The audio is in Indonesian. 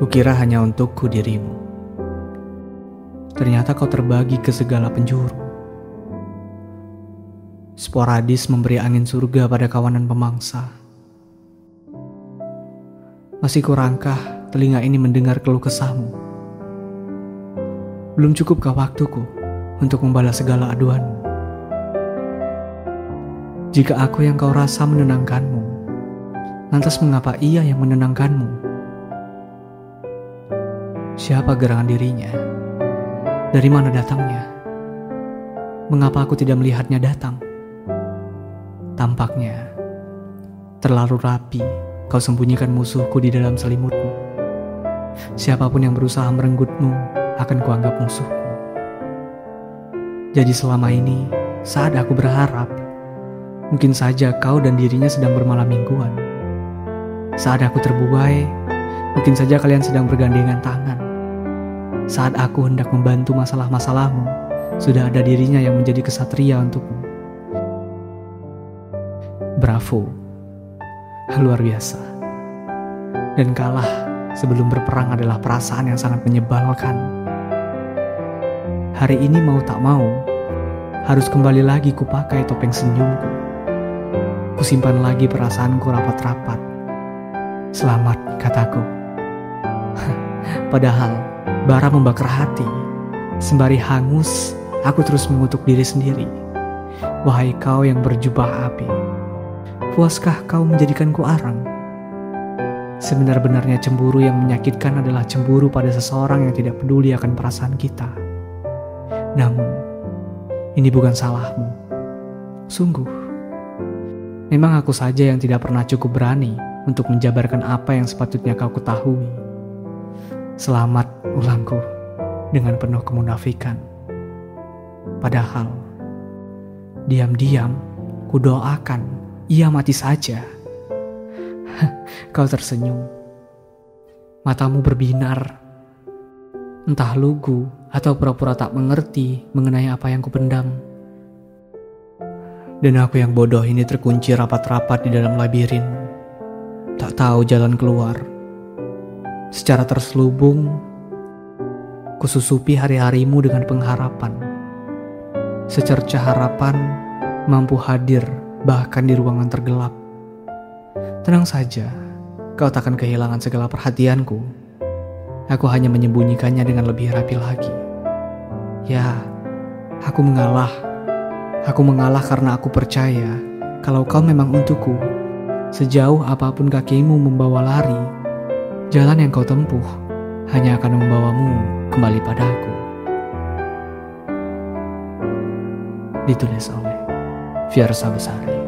Kukira hanya untukku dirimu. Ternyata kau terbagi ke segala penjuru. Sporadis memberi angin surga pada kawanan pemangsa. Masih kurangkah telinga ini mendengar keluh kesahmu? Belum cukupkah waktuku untuk membalas segala aduanmu? Jika aku yang kau rasa menenangkanmu, lantas mengapa ia yang menenangkanmu? Siapa gerangan dirinya? Dari mana datangnya? Mengapa aku tidak melihatnya datang? Tampaknya terlalu rapi kau sembunyikan musuhku di dalam selimutmu. Siapa pun yang berusaha merenggutmu akan kuanggap musuhku. Jadi selama ini, saat aku berharap, mungkin saja kau dan dirinya sedang bermalam mingguan. Saat aku terbuai, mungkin saja kalian sedang bergandengan tangan. Saat aku hendak membantu masalah-masalahmu, sudah ada dirinya yang menjadi kesatria untukmu. Bravo, luar biasa. Dan kalah sebelum berperang adalah perasaan yang sangat menyebalkan. Hari ini mau tak mau, harus kembali lagi kupakai topeng senyumku. Kusimpan lagi perasaanku rapat-rapat. Selamat, kataku. Padahal, Bara membakar hati. Sembari hangus, aku terus mengutuk diri sendiri. Wahai kau yang berjubah api, puaskah kau menjadikanku arang? Sebenar-benarnya cemburu yang menyakitkan adalah cemburu pada seseorang yang tidak peduli akan perasaan kita. Namun, ini bukan salahmu. Sungguh, memang aku saja yang tidak pernah cukup berani untuk menjabarkan apa yang sepatutnya kau ketahui. Selamat ulangku dengan penuh kemunafikan. Padahal, diam-diam kudoakan ia mati saja. Kau tersenyum. Matamu berbinar. Entah lugu atau pura-pura tak mengerti mengenai apa yang kupendam. Dan aku yang bodoh ini terkunci rapat-rapat di dalam labirin. Tak tahu jalan keluar Secara terselubung, kususupi hari-harimu dengan pengharapan. Secerca harapan mampu hadir bahkan di ruangan tergelap. Tenang saja, kau takkan kehilangan segala perhatianku. Aku hanya menyembunyikannya dengan lebih rapi lagi. Ya, aku mengalah. Aku mengalah karena aku percaya kalau kau memang untukku. Sejauh apa pun kakimu membawa lari, Jalan yang kau tempuh hanya akan membawamu kembali padaku. Ditulis oleh Fiersa Besari.